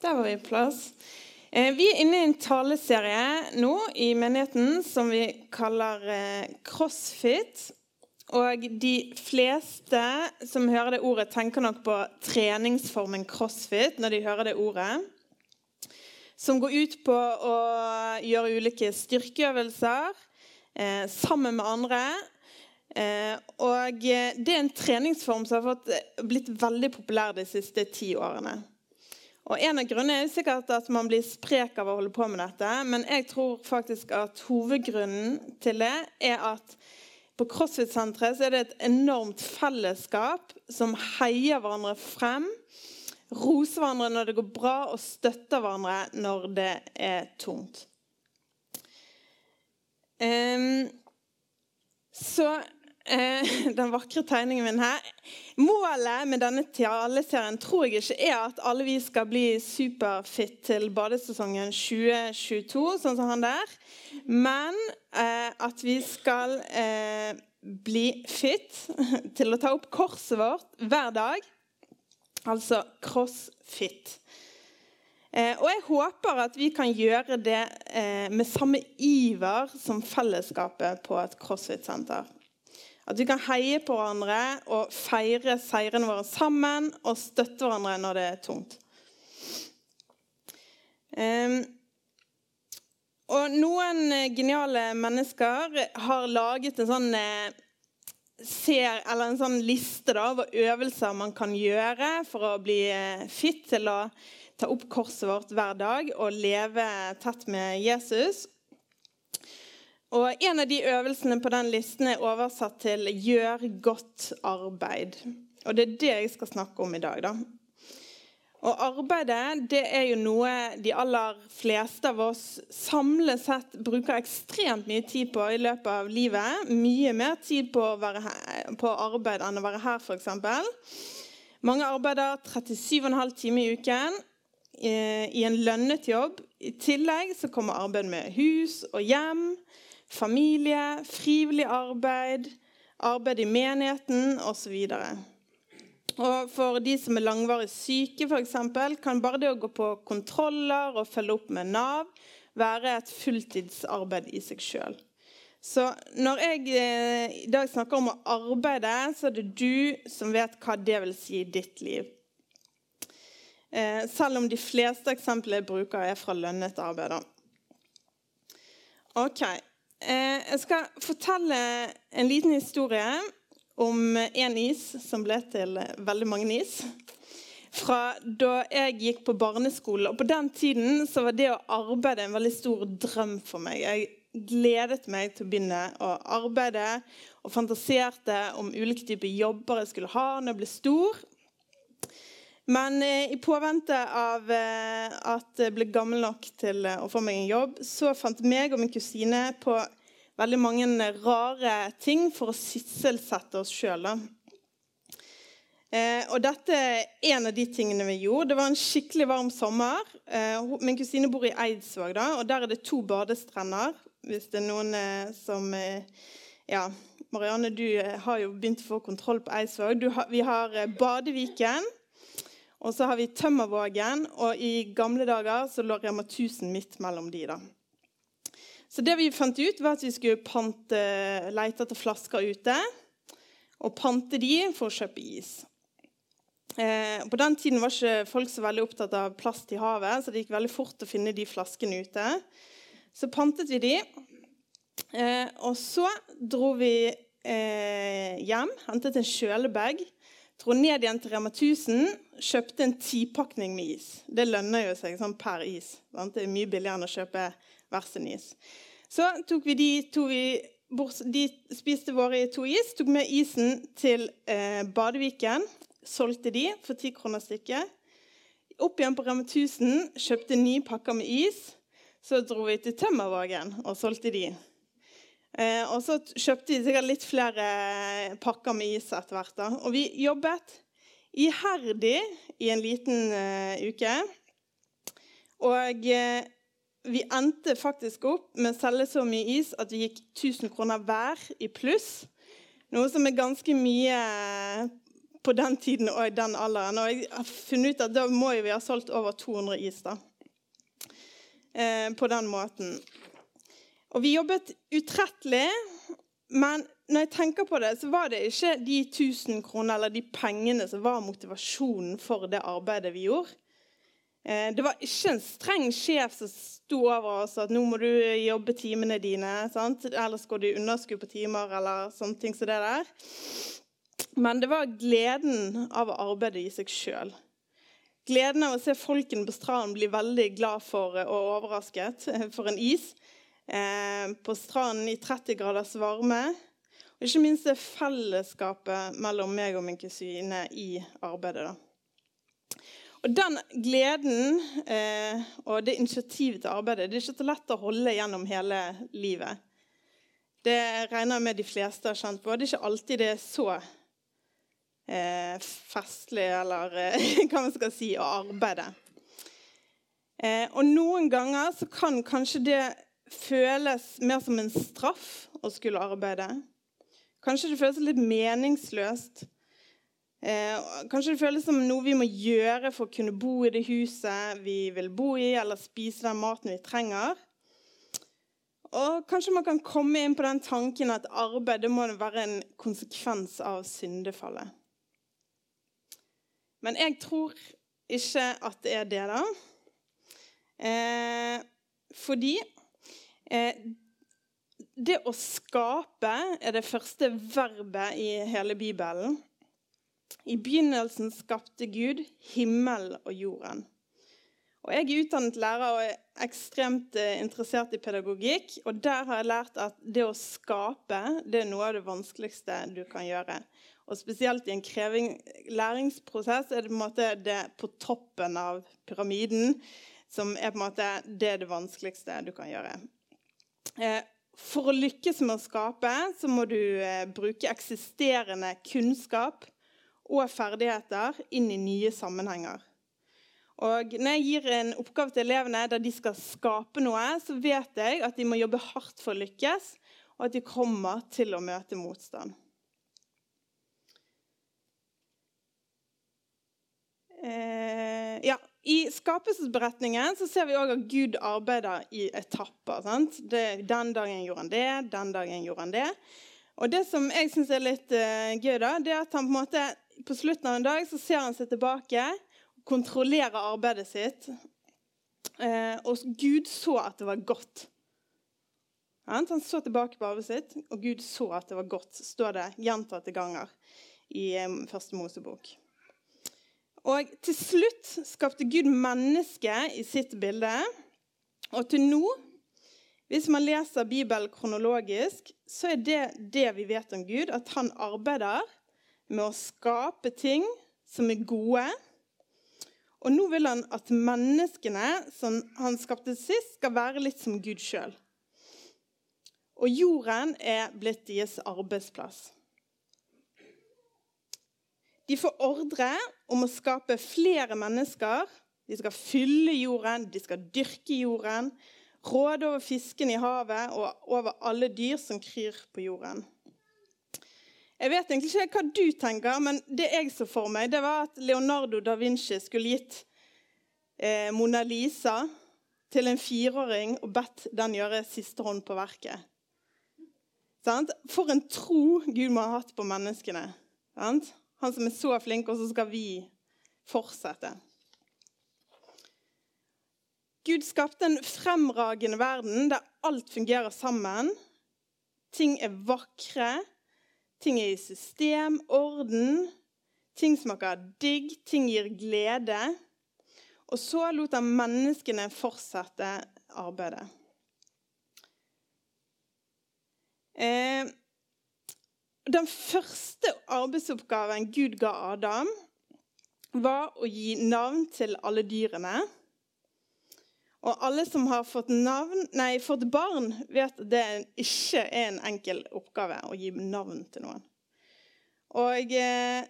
Der var vi på plass. Eh, vi er inne i en taleserie nå i menigheten som vi kaller eh, CrossFit. Og de fleste som hører det ordet, tenker nok på treningsformen crossfit når de hører det ordet. Som går ut på å gjøre ulike styrkeøvelser eh, sammen med andre. Og det er en treningsform som har blitt veldig populær de siste ti årene. Og En av grunnene er sikkert at man blir sprek av å holde på med dette. Men jeg tror faktisk at hovedgrunnen til det er at på CrossFit-senteret er det et enormt fellesskap som heier hverandre frem. Roser hverandre når det går bra, og støtter hverandre når det er tungt. Um, så den vakre tegningen min her. Målet med denne taleserien tror jeg ikke er at alle vi skal bli superfit til badesesongen 2022, sånn som han der. Men eh, at vi skal eh, bli fit til å ta opp korset vårt hver dag. Altså crossfit. Eh, og jeg håper at vi kan gjøre det eh, med samme iver som fellesskapet på et crossfit-senter. At vi kan heie på hverandre og feire seirene våre sammen og støtte hverandre når det er tungt. Og noen geniale mennesker har laget en sånn, eh, ser, en sånn liste da, over øvelser man kan gjøre for å bli eh, fit til å ta opp korset vårt hver dag og leve tett med Jesus. Og En av de øvelsene på den listen er oversatt til 'gjør godt arbeid'. Og Det er det jeg skal snakke om i dag. da. Og Arbeidet det er jo noe de aller fleste av oss samlet sett bruker ekstremt mye tid på i løpet av livet. Mye mer tid på, her, på arbeid enn å være her, f.eks. Mange arbeider 37,5 timer i uken eh, i en lønnet jobb. I tillegg så kommer arbeid med hus og hjem familie, frivillig arbeid, arbeid i menigheten osv. Og For de som er langvarig syke, f.eks., kan bare det å gå på kontroller og følge opp med Nav være et fulltidsarbeid i seg sjøl. Så når jeg eh, i dag snakker om å arbeide, så er det du som vet hva det vil si i ditt liv. Eh, selv om de fleste eksempler jeg bruker, er fra lønnet arbeid. Ok, jeg skal fortelle en liten historie om en is som ble til veldig mange is. Fra da jeg gikk på barneskole. Og på den tiden så var det å arbeide en veldig stor drøm for meg. Jeg gledet meg til å begynne å arbeide og fantaserte om ulike typer jobber jeg skulle ha når jeg ble stor. Men eh, i påvente av eh, at jeg ble gammel nok til å få meg en jobb, så fant meg og min kusine på veldig mange rare ting for å sysselsette oss sjøl. Eh, og dette er en av de tingene vi gjorde. Det var en skikkelig varm sommer. Eh, min kusine bor i Eidsvåg, da, og der er det to badestrender. Hvis det er noen eh, som eh, Ja, Marianne, du eh, har jo begynt å få kontroll på Eidsvåg. Har, vi har eh, Badeviken. Og så har vi Tømmervågen, og i gamle dager så lå Rema 1000 midt mellom de. da. Så det vi fant ut, var at vi skulle pante, lete etter flasker ute. Og pante de for å kjøpe is. Eh, på den tiden var ikke folk så veldig opptatt av plast i havet, så det gikk veldig fort å finne de flaskene ute. Så pantet vi de. Eh, og så dro vi eh, hjem, hentet en kjølebag dro ned igjen til Rema 1000, kjøpte en tipakning med is. Det lønner jo seg sånn per is. Det er mye billigere enn å kjøpe hver sin is. Så tok vi de to vi de spiste våre to is, tok med isen til eh, Badeviken. Solgte de for ti kroner stykket. Opp igjen på Rema 1000, kjøpte nye pakker med is. Så dro vi til Tømmervågen og solgte de. Eh, og så kjøpte vi sikkert litt flere pakker med is etter hvert. da. Og vi jobbet iherdig i en liten uh, uke. Og vi endte faktisk opp med å selge så mye is at vi gikk 1000 kroner hver i pluss. Noe som er ganske mye på den tiden og i den alderen. Og jeg har funnet ut at da må vi ha solgt over 200 is da. Eh, på den måten. Og vi jobbet utrettelig, men når jeg tenker på det, så var det ikke de 1000 kroner eller de pengene som var motivasjonen for det arbeidet vi gjorde. Eh, det var ikke en streng sjef som sto over oss at nå må du jobbe timene dine. Sant? Ellers går du underskudd på timer eller sånne ting som det der. Men det var gleden av å arbeide i seg sjøl. Gleden av å se folkene på stranden bli veldig glad for og overrasket for en is. Eh, på stranden i 30 graders varme. Og ikke minst det fellesskapet mellom meg og min kusine i arbeidet. da. Og Den gleden eh, og det initiativet til arbeidet det er ikke så lett å holde gjennom hele livet. Det regner jeg med de fleste har kjent på. Det er ikke alltid det er så eh, festlig, eller eh, hva man skal si, å arbeide. Eh, og noen ganger så kan kanskje det føles mer som en straff å skulle arbeide. Kanskje det føles litt meningsløst. Eh, kanskje det føles som noe vi må gjøre for å kunne bo i det huset vi vil bo i, eller spise den maten vi trenger. Og kanskje man kan komme inn på den tanken at arbeid må være en konsekvens av syndefallet. Men jeg tror ikke at det er det, da. Eh, fordi det å skape er det første verbet i hele Bibelen. I begynnelsen skapte Gud himmel og jorden. Og Jeg er utdannet lærer og er ekstremt eh, interessert i pedagogikk. og Der har jeg lært at det å skape det er noe av det vanskeligste du kan gjøre. Og Spesielt i en kreving læringsprosess er det på, en måte det på toppen av pyramiden som er på en måte det, det vanskeligste du kan gjøre. Eh, for å lykkes med å skape så må du eh, bruke eksisterende kunnskap og ferdigheter inn i nye sammenhenger. Og når jeg gir en oppgave til elevene der de skal skape noe, så vet jeg at de må jobbe hardt for å lykkes, og at de kommer til å møte motstand. Eh, ja, i skapelsesberetningen så ser vi også at Gud arbeider i etapper. Det, den dagen gjorde han det, den dagen gjorde han det. Og Det som jeg syns er litt uh, gøy, da, det er at han på måte på slutten av en dag så ser han seg tilbake og kontrollerer arbeidet sitt. Uh, og Gud så at det var godt. Han så tilbake på arbeidet sitt, og Gud så at det var godt, står det gjentatte ganger i um, Første Mosebok. Og til slutt skapte Gud mennesket i sitt bilde. Og til nå, hvis man leser Bibelen kronologisk, så er det det vi vet om Gud, at han arbeider med å skape ting som er gode. Og nå vil han at menneskene som han skapte sist, skal være litt som Gud sjøl. Og jorden er blitt deres arbeidsplass. De får ordre om å skape flere mennesker. De skal fylle jorden, de skal dyrke jorden, råde over fisken i havet og over alle dyr som kryr på jorden. Jeg vet egentlig ikke hva du tenker, men det jeg så for meg, det var at Leonardo da Vinci skulle gitt eh, Mona Lisa til en fireåring og bedt den gjøre siste hånd på verket. For en tro Gud må ha hatt på menneskene. Sant? Han som er så flink, og så skal vi fortsette. Gud skapte en fremragende verden der alt fungerer sammen. Ting er vakre, ting er i system, orden. Ting smaker digg, ting gir glede. Og så lot han menneskene fortsette arbeidet. Eh, den første arbeidsoppgaven Gud ga Adam, var å gi navn til alle dyrene. Og alle som har fått, navn, nei, fått barn, vet at det ikke er en enkel oppgave å gi navn til noen. Og eh,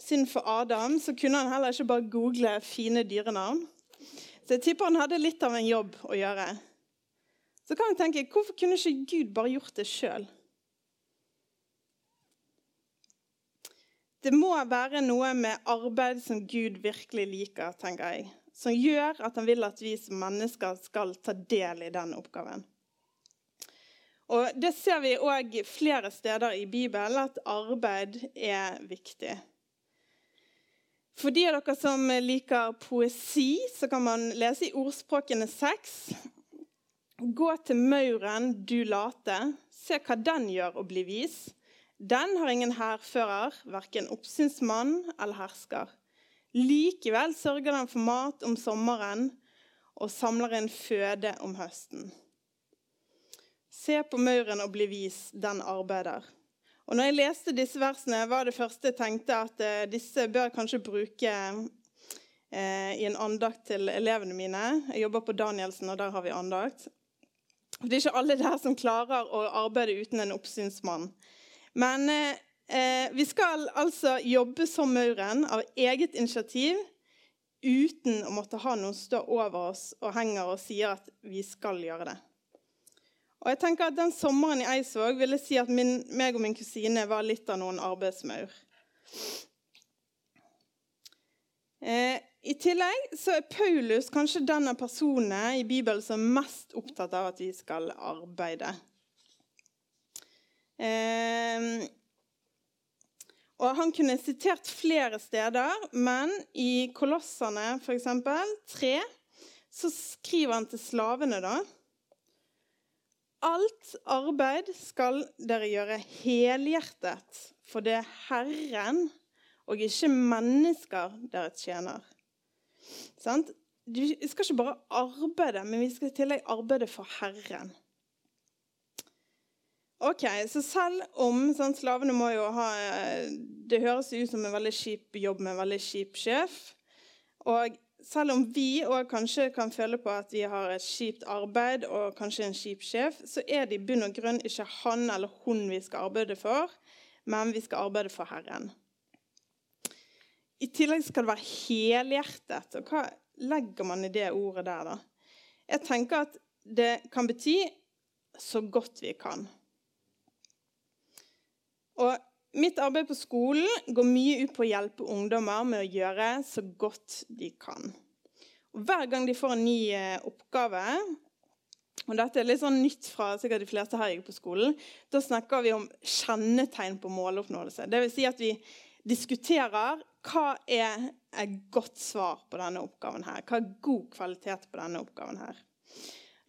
siden for Adam så kunne han heller ikke bare google fine dyrenavn. Så jeg tipper han hadde litt av en jobb å gjøre. Så kan vi tenke, hvorfor kunne ikke Gud bare gjort det sjøl? Det må være noe med arbeid som Gud virkelig liker, tenker jeg. Som gjør at han vil at vi som mennesker skal ta del i den oppgaven. Og Det ser vi òg flere steder i Bibelen, at arbeid er viktig. For de av dere som liker poesi, så kan man lese i Ordspråkene 6. Gå til mauren, du late, se hva den gjør og bli vis. Den har ingen hærfører, verken oppsynsmann eller hersker. Likevel sørger den for mat om sommeren og samler inn føde om høsten. Se på mauren og bli vis, den arbeider. Og når jeg leste disse versene, var det første jeg tenkte at eh, disse bør jeg kanskje bruke eh, i en andakt til elevene mine. Jeg jobber på Danielsen, og der har vi andakt. Det er ikke alle der som klarer å arbeide uten en oppsynsmann. Men eh, vi skal altså jobbe som mauren av eget initiativ uten å måtte ha noen stå over oss og henger og sier at vi skal gjøre det. Og jeg tenker at Den sommeren i Eidsvåg vil jeg si at min, meg og min kusine var litt av noen arbeidsmaur. Eh, I tillegg så er Paulus kanskje den av personene i Bibelen som er mest opptatt av at vi skal arbeide. Eh, og Han kunne sitert flere steder, men i Kolossene f.eks. 3 så skriver han til slavene da Alt arbeid skal dere gjøre helhjertet, for det er Herren og ikke mennesker dere tjener. Sant? Vi skal ikke bare arbeide, men vi skal i tillegg arbeide for Herren. Ok, Så selv om sånn, Slavene må jo ha Det høres ut som en veldig kjip jobb med en veldig kjip sjef. Og selv om vi òg kanskje kan føle på at vi har et kjipt arbeid og kanskje en kjip sjef, så er det i bunn og grunn ikke han eller hun vi skal arbeide for, men vi skal arbeide for Herren. I tillegg skal det være helhjertet. Og hva legger man i det ordet der, da? Jeg tenker at det kan bety så godt vi kan. Mitt arbeid på skolen går mye ut på å hjelpe ungdommer med å gjøre så godt de kan. Og hver gang de får en ny eh, oppgave og dette er litt sånn nytt fra sikkert de fleste her på skolen. Da snakker vi om kjennetegn på måloppnåelse. Dvs. Si at vi diskuterer hva er et godt svar på denne oppgaven her. Hva er god kvalitet på denne oppgaven her.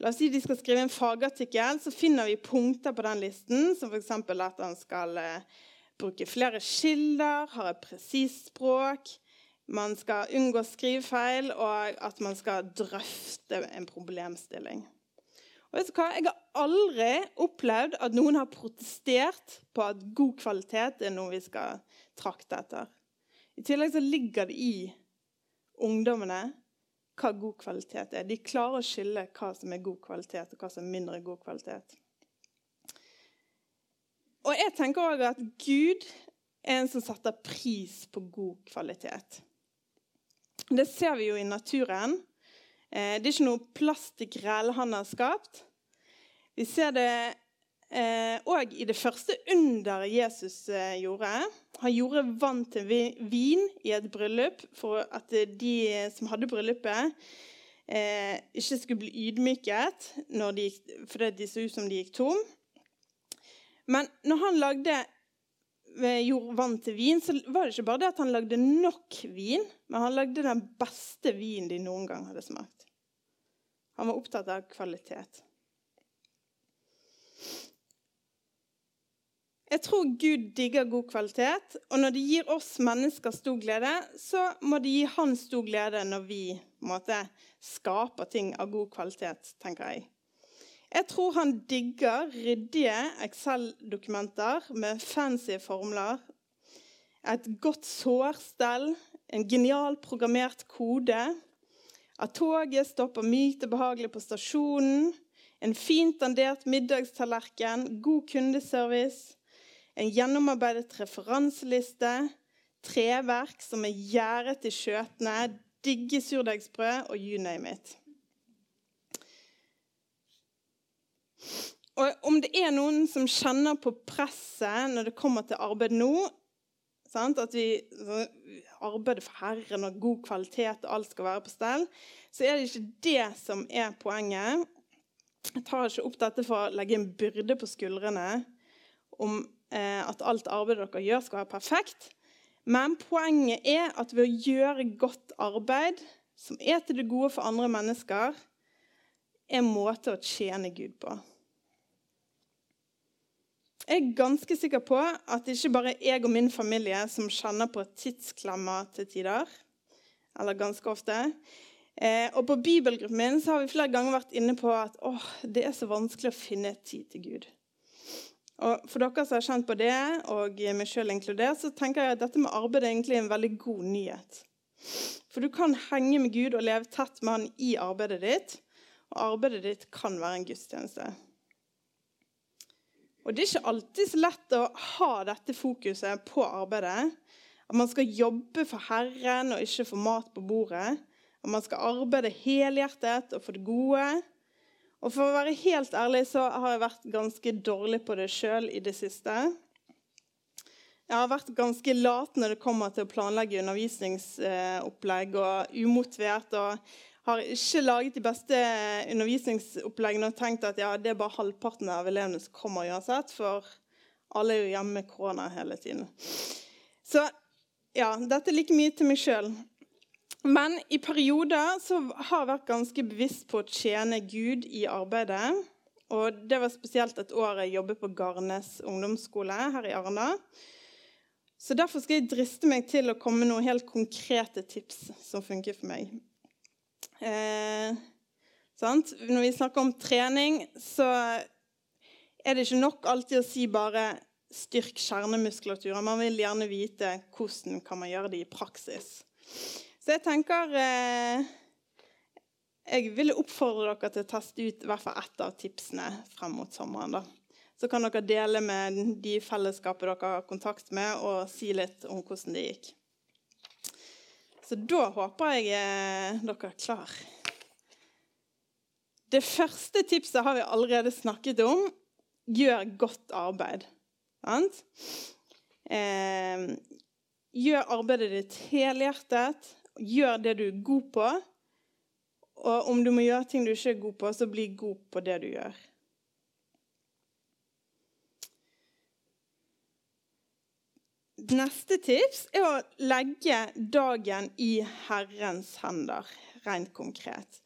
La oss si de skal skrive en fagartikkel, så finner vi punkter på den listen, som f.eks. at han skal eh, bruke flere kilder, har et presist språk, man skal unngå skrivefeil, og at man skal drøfte en problemstilling. Og vet du hva? Jeg har aldri opplevd at noen har protestert på at god kvalitet er noe vi skal trakte etter. I tillegg så ligger det i ungdommene hva god kvalitet er. De klarer å skille hva som er god kvalitet, og hva som er mindre god kvalitet. Og jeg tenker òg at Gud er en som setter pris på god kvalitet. Det ser vi jo i naturen. Eh, det er ikke noe plastikkrell han har skapt. Vi ser det òg eh, i det første under Jesus eh, gjorde. Han gjorde vann til vin i et bryllup for at de som hadde bryllupet, ikke skulle bli ydmyket fordi de så ut som de gikk tom. Men når han lagde eh, gjorde vann til vin, så var det ikke bare det at han lagde nok vin, men han lagde den beste vinen de noen gang hadde smakt. Han var opptatt av kvalitet. Jeg tror Gud digger god kvalitet, og når det gir oss mennesker stor glede, så må det gi Han stor glede når vi måte, skaper ting av god kvalitet, tenker jeg. Jeg tror han digger ryddige Excel-dokumenter med fancy formler, et godt sårstell, en genial programmert kode, at toget stopper mykt og behagelig på stasjonen, en fint dandert middagstallerken, god kundeservice en gjennomarbeidet referanseliste, treverk som er gjæret i skjøtene, digge surdeigsbrød og you name it. Og om det er noen som kjenner på presset når det kommer til arbeid nå, Sant? At vi arbeider for Herren og god kvalitet, og alt skal være på stell. Så er det ikke det som er poenget. Jeg tar ikke opp dette for å legge en byrde på skuldrene om eh, at alt arbeidet dere gjør, skal være perfekt. Men poenget er at ved å gjøre godt arbeid, som er til det gode for andre mennesker, er en måte å tjene Gud på. Jeg er ganske sikker på at det ikke bare er jeg og min familie som kjenner på tidsklemmer til tider. Eller ganske ofte. Eh, og på bibelgruppen min har vi flere ganger vært inne på at åh, det er så vanskelig å finne tid til Gud. Og For dere som har kjent på det, og meg sjøl inkludert, så tenker jeg at dette med arbeid er egentlig en veldig god nyhet. For du kan henge med Gud og leve tett med Han i arbeidet ditt. Og arbeidet ditt kan være en gudstjeneste. Og Det er ikke alltid så lett å ha dette fokuset på arbeidet. At man skal jobbe for Herren og ikke få mat på bordet. At man skal arbeide helhjertet og for det gode. Og For å være helt ærlig så har jeg vært ganske dårlig på det sjøl i det siste. Jeg har vært ganske lat når det kommer til å planlegge undervisningsopplegg og umotivert. og har ikke laget de beste undervisningsoppleggene og tenkt at ja, det er bare halvparten av elevene som kommer uansett, for alle er jo hjemme med korona hele tiden. Så ja, dette er like mye til meg sjøl. Men i perioder så har jeg vært ganske bevisst på å tjene Gud i arbeidet. Og det var spesielt et år jeg jobbet på Garnes ungdomsskole her i Arna. Så derfor skal jeg driste meg til å komme med noen helt konkrete tips som funker for meg. Eh, Når vi snakker om trening, så er det ikke nok alltid å si bare 'styrk kjernemuskulaturen'. Man vil gjerne vite hvordan kan man gjøre det i praksis. Så jeg tenker eh, Jeg vil oppfordre dere til å teste ut i hvert fall ett av tipsene frem mot sommeren. da. Så kan dere dele med de fellesskapet dere har kontakt med, og si litt om hvordan det gikk. Så da håper jeg eh, dere er klar. Det første tipset har vi allerede snakket om. Gjør godt arbeid. Eh, gjør arbeidet ditt helhjertet. Gjør det du er god på. Og om du må gjøre ting du ikke er god på, så bli god på det du gjør. Neste tips er å legge dagen i Herrens hender, rent konkret.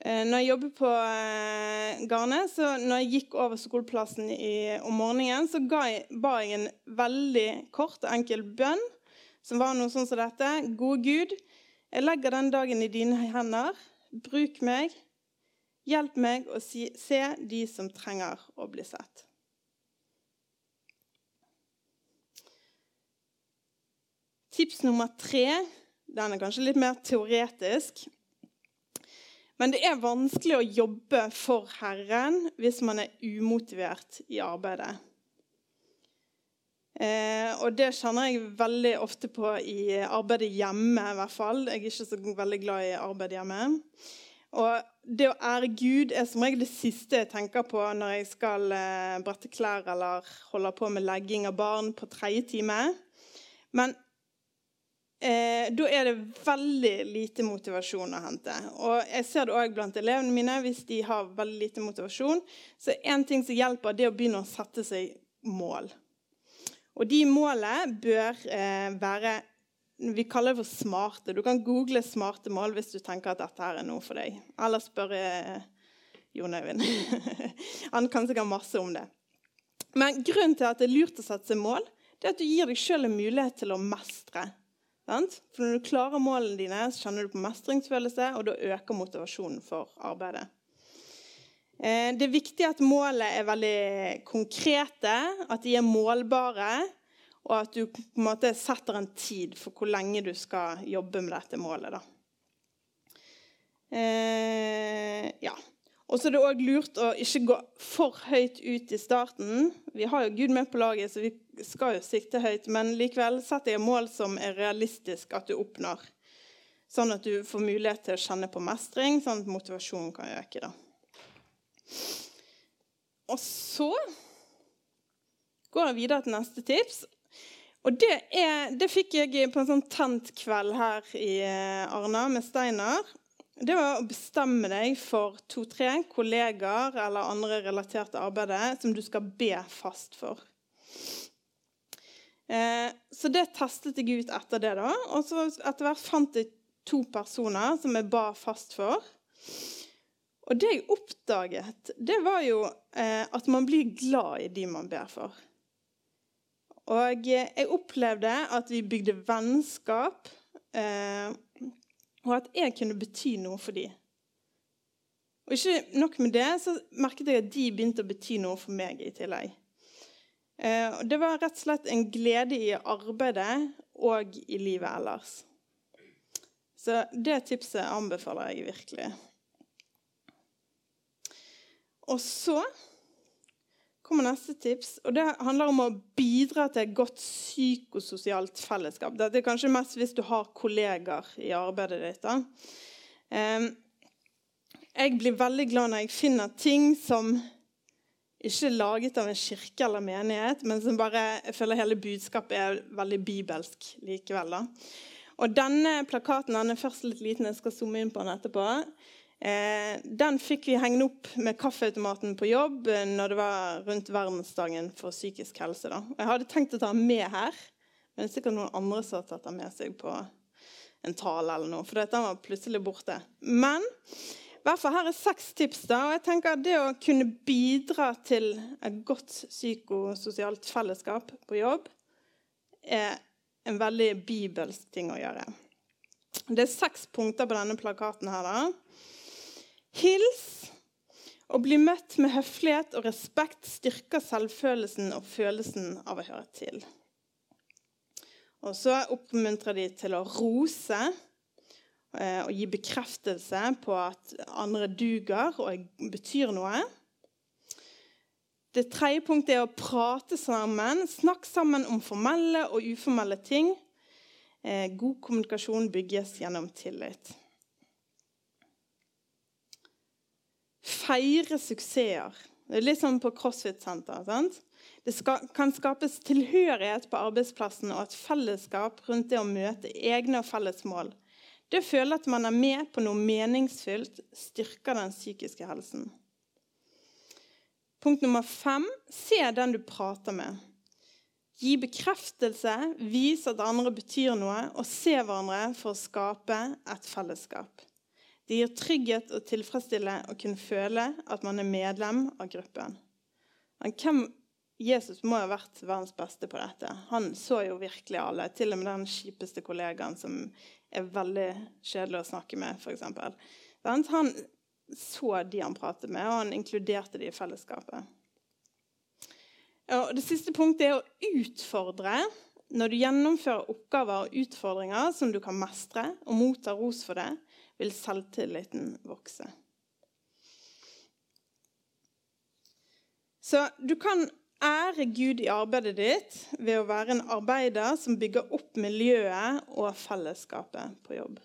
Eh, når jeg jobbet på Garnet, Garne, så når jeg gikk over skoleplassen i, om morgenen, så jeg, ba jeg en veldig kort og enkel bønn, som var noe sånn som dette. Gode Gud, jeg legger den dagen i dine hender. Bruk meg. Hjelp meg å si, se de som trenger å bli sett. Tips nummer tre den er kanskje litt mer teoretisk. Men det er vanskelig å jobbe for Herren hvis man er umotivert i arbeidet. Eh, og det kjenner jeg veldig ofte på i arbeidet hjemme. i hvert fall. Jeg er ikke så veldig glad i arbeid hjemme. Og det å ære Gud er som regel det siste jeg tenker på når jeg skal eh, brette klær eller holde på med legging av barn på tredje time. Men eh, da er det veldig lite motivasjon å hente. Og jeg ser det òg blant elevene mine. Hvis de har veldig lite motivasjon, så én ting som hjelper, det er å begynne å sette seg mål. Og de målene bør eh, være Vi kaller det for smarte. Du kan google smarte mål hvis du tenker at dette her er noe for deg. Eller spørre eh, Jon Øyvind. Han kan sikkert masse om det. Men grunnen til at det er lurt å sette seg mål, det er at du gir deg sjøl en mulighet til å mestre for Når du klarer målene dine, så kjenner du på mestringsfølelse, og da øker motivasjonen for arbeidet. Eh, det er viktig at målet er veldig konkrete, at de er målbare, og at du på en måte setter en tid for hvor lenge du skal jobbe med dette målet. Da. Eh, ja. Og så er det òg lurt å ikke gå for høyt ut i starten. Vi har jo Gud med på laget, så vi skal jo sikte høyt. Men likevel setter jeg mål som er realistisk at du oppnår. Sånn at du får mulighet til å kjenne på mestring, sånn at motivasjonen kan øke. da. Og så går jeg videre til neste tips. Og det, er, det fikk jeg på en sånn tent kveld her i eh, Arna med Steinar. Det var å bestemme deg for to-tre kollegaer eller andre relaterte arbeidet som du skal be fast for. Eh, så det testet jeg ut etter det. da, Og så etter hvert fant jeg to personer som jeg ba fast for. Og det jeg oppdaget, det var jo eh, at man blir glad i de man ber for. Og jeg opplevde at vi bygde vennskap, eh, og at jeg kunne bety noe for dem. Og ikke nok med det, så merket jeg at de begynte å bety noe for meg i tillegg. Eh, det var rett og slett en glede i arbeidet og i livet ellers. Så det tipset anbefaler jeg virkelig. Og så kommer neste tips. og Det handler om å bidra til et godt psykososialt fellesskap. Det er kanskje mest hvis du har kolleger i arbeidet ditt. Da. Jeg blir veldig glad når jeg finner ting som ikke er laget av en kirke eller menighet, men som bare, jeg føler hele budskapet er veldig bibelsk likevel. Da. Og Denne plakaten den er først litt liten, jeg skal zoome inn på den etterpå. Eh, den fikk vi hengende opp med kaffeautomaten på jobb eh, når det var rundt verdensdagen for psykisk helse. Da. Jeg hadde tenkt å ta den med her, men det er sikkert noen andre som har tatt den med seg på en tale eller noe, for den var plutselig borte. Men i hvert fall her er seks tips. da, og jeg tenker at Det å kunne bidra til et godt psykososialt fellesskap på jobb er en veldig bibelsk ting å gjøre. Det er seks punkter på denne plakaten. her da. Hils og bli møtt med høflighet og respekt styrker selvfølelsen og følelsen av å høre til. Og så oppmuntrer de til å rose eh, og gi bekreftelse på at andre duger og betyr noe. Det tredje punktet er å prate sammen. Snakk sammen om formelle og uformelle ting. Eh, god kommunikasjon bygges gjennom tillit. Feire suksesser. Det er litt sånn på CrossFit-senter. Det skal, kan skapes tilhørighet på arbeidsplassen og et fellesskap rundt det å møte egne og felles mål. Det å føle at man er med på noe meningsfylt, styrker den psykiske helsen. Punkt nummer fem se den du prater med. Gi bekreftelse, vis at andre betyr noe, og se hverandre for å skape et fellesskap. Det gir trygghet og tilfredsstille å kunne føle at man er medlem av gruppen. Hvem, Jesus må ha vært verdens beste på dette. Han så jo virkelig alle, til og med den kjipeste kollegaen som er veldig kjedelig å snakke med, f.eks. Han så de han pratet med, og han inkluderte de i fellesskapet. Og det siste punktet er å utfordre. Når du gjennomfører oppgaver og utfordringer som du kan mestre, og mottar ros for det, vil selvtilliten vokse. Så du kan ære Gud i arbeidet ditt ved å være en arbeider som bygger opp miljøet og fellesskapet på jobb.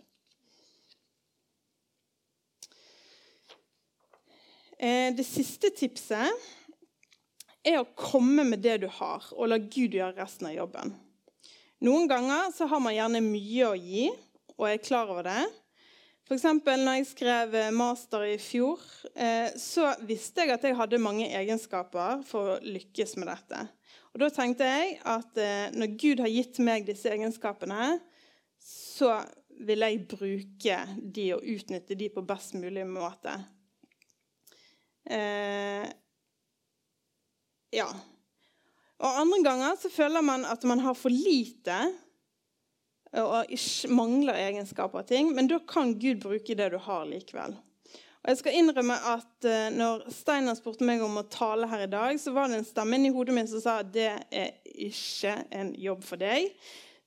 Eh, det siste tipset er å komme med det du har, og la Gud gjøre resten av jobben. Noen ganger har man gjerne mye å gi, og er klar over det. F.eks. når jeg skrev eh, master i fjor, eh, så visste jeg at jeg hadde mange egenskaper for å lykkes med dette. Og Da tenkte jeg at eh, når Gud har gitt meg disse egenskapene, så vil jeg bruke de og utnytte de på best mulig måte. Ja. Og andre ganger så føler man at man har for lite og mangler egenskaper og ting, men da kan Gud bruke det du har likevel. Og jeg skal innrømme at uh, når Steinar spurte meg om å tale her i dag, så var det en stemme inni hodet mitt som sa at det er ikke en jobb for deg.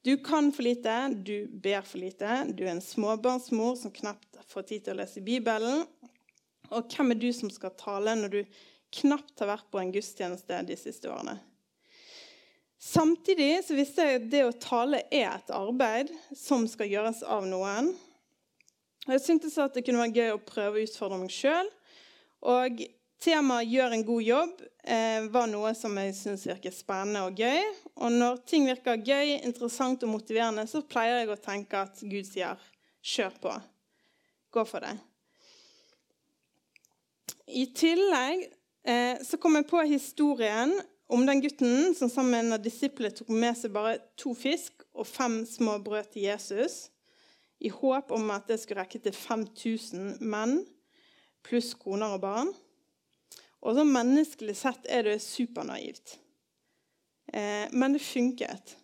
Du kan for lite, du ber for lite, du er en småbarnsmor som knapt får tid til å lese Bibelen. Og hvem er du som skal tale når du knapt har vært på en gudstjeneste de siste årene? Samtidig så visste jeg at det å tale er et arbeid som skal gjøres av noen. Og Jeg syntes at det kunne være gøy å prøve å utfordre meg sjøl. Og Temaet 'gjør en god jobb' eh, var noe som jeg syns virker spennende og gøy. Og når ting virker gøy, interessant og motiverende, så pleier jeg å tenke at Gud sier 'kjør på'. Gå for det. I tillegg eh, så kom jeg på historien om den gutten som sammen med en av disiplene tok med seg bare to fisk og fem små brød til Jesus, i håp om at det skulle rekke til 5000 menn pluss koner og barn. Og så menneskelig sett er det supernaivt. Eh, men det funket.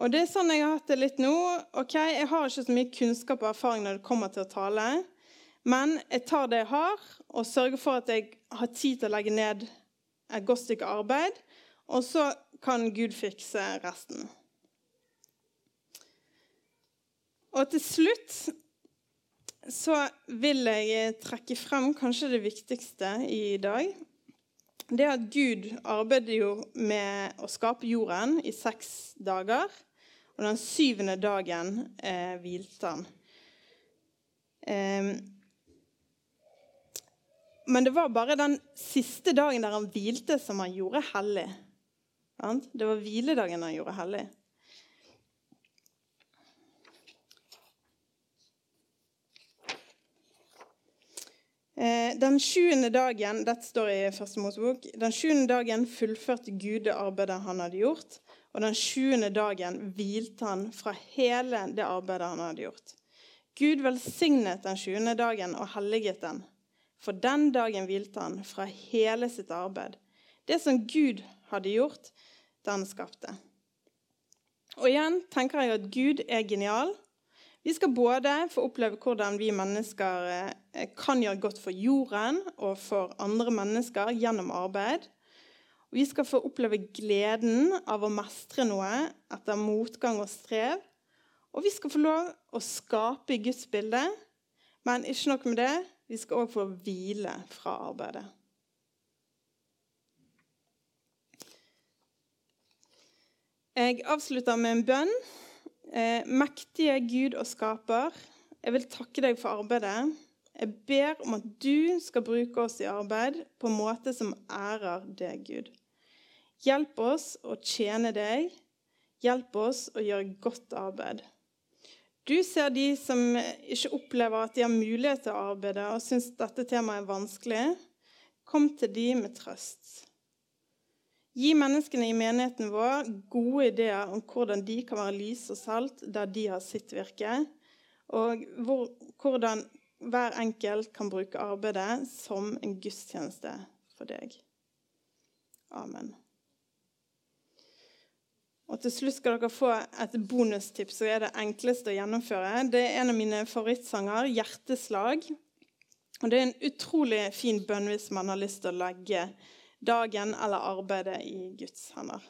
Og det er sånn jeg har hatt det litt nå. Ok, Jeg har ikke så mye kunnskap og erfaring når det kommer til å tale, men jeg tar det jeg har, og sørger for at jeg har tid til å legge ned et godt stykke arbeid. Og så kan Gud fikse resten. Og til slutt så vil jeg trekke frem kanskje det viktigste i dag. Det at Gud arbeider jo med å skape jorden i seks dager. Og den syvende dagen eh, hvilte han. Eh, men det var bare den siste dagen der han hvilte, som han gjorde hellig. Det var hviledagen han gjorde hellig. Eh, den sjuende dagen dette står i Første Mosebok, den sjuende dagen fullførte Gud det arbeidet han hadde gjort. Og den sjuende dagen hvilte han fra hele det arbeidet han hadde gjort. Gud velsignet den sjuende dagen og helliget den. For den dagen hvilte han fra hele sitt arbeid. Det som Gud hadde gjort da han skapte. Og igjen tenker jeg at Gud er genial. Vi skal både få oppleve hvordan vi mennesker eh, kan gjøre godt for jorden og for andre mennesker gjennom arbeid. Vi skal få oppleve gleden av å mestre noe etter motgang og strev. Og vi skal få lov å skape Guds bilde. Men ikke nok med det, vi skal òg få hvile fra arbeidet. Jeg avslutter med en bønn. Eh, mektige Gud og skaper, jeg vil takke deg for arbeidet. Jeg ber om at du skal bruke oss i arbeid på en måte som ærer deg, Gud. Hjelp oss å tjene deg. Hjelp oss å gjøre godt arbeid. Du ser de som ikke opplever at de har mulighet til å arbeide, og syns dette temaet er vanskelig. Kom til de med trøst. Gi menneskene i menigheten vår gode ideer om hvordan de kan være lys og salt der de har sitt virke, og hvor, hvordan hver enkelt kan bruke arbeidet som en gudstjeneste for deg. Amen. Og Til slutt skal dere få et bonustips som er det enkleste å gjennomføre. Det er en av mine favorittsanger, 'Hjerteslag'. Og Det er en utrolig fin bønn hvis man har lyst til å legge dagen eller arbeidet i Guds hender.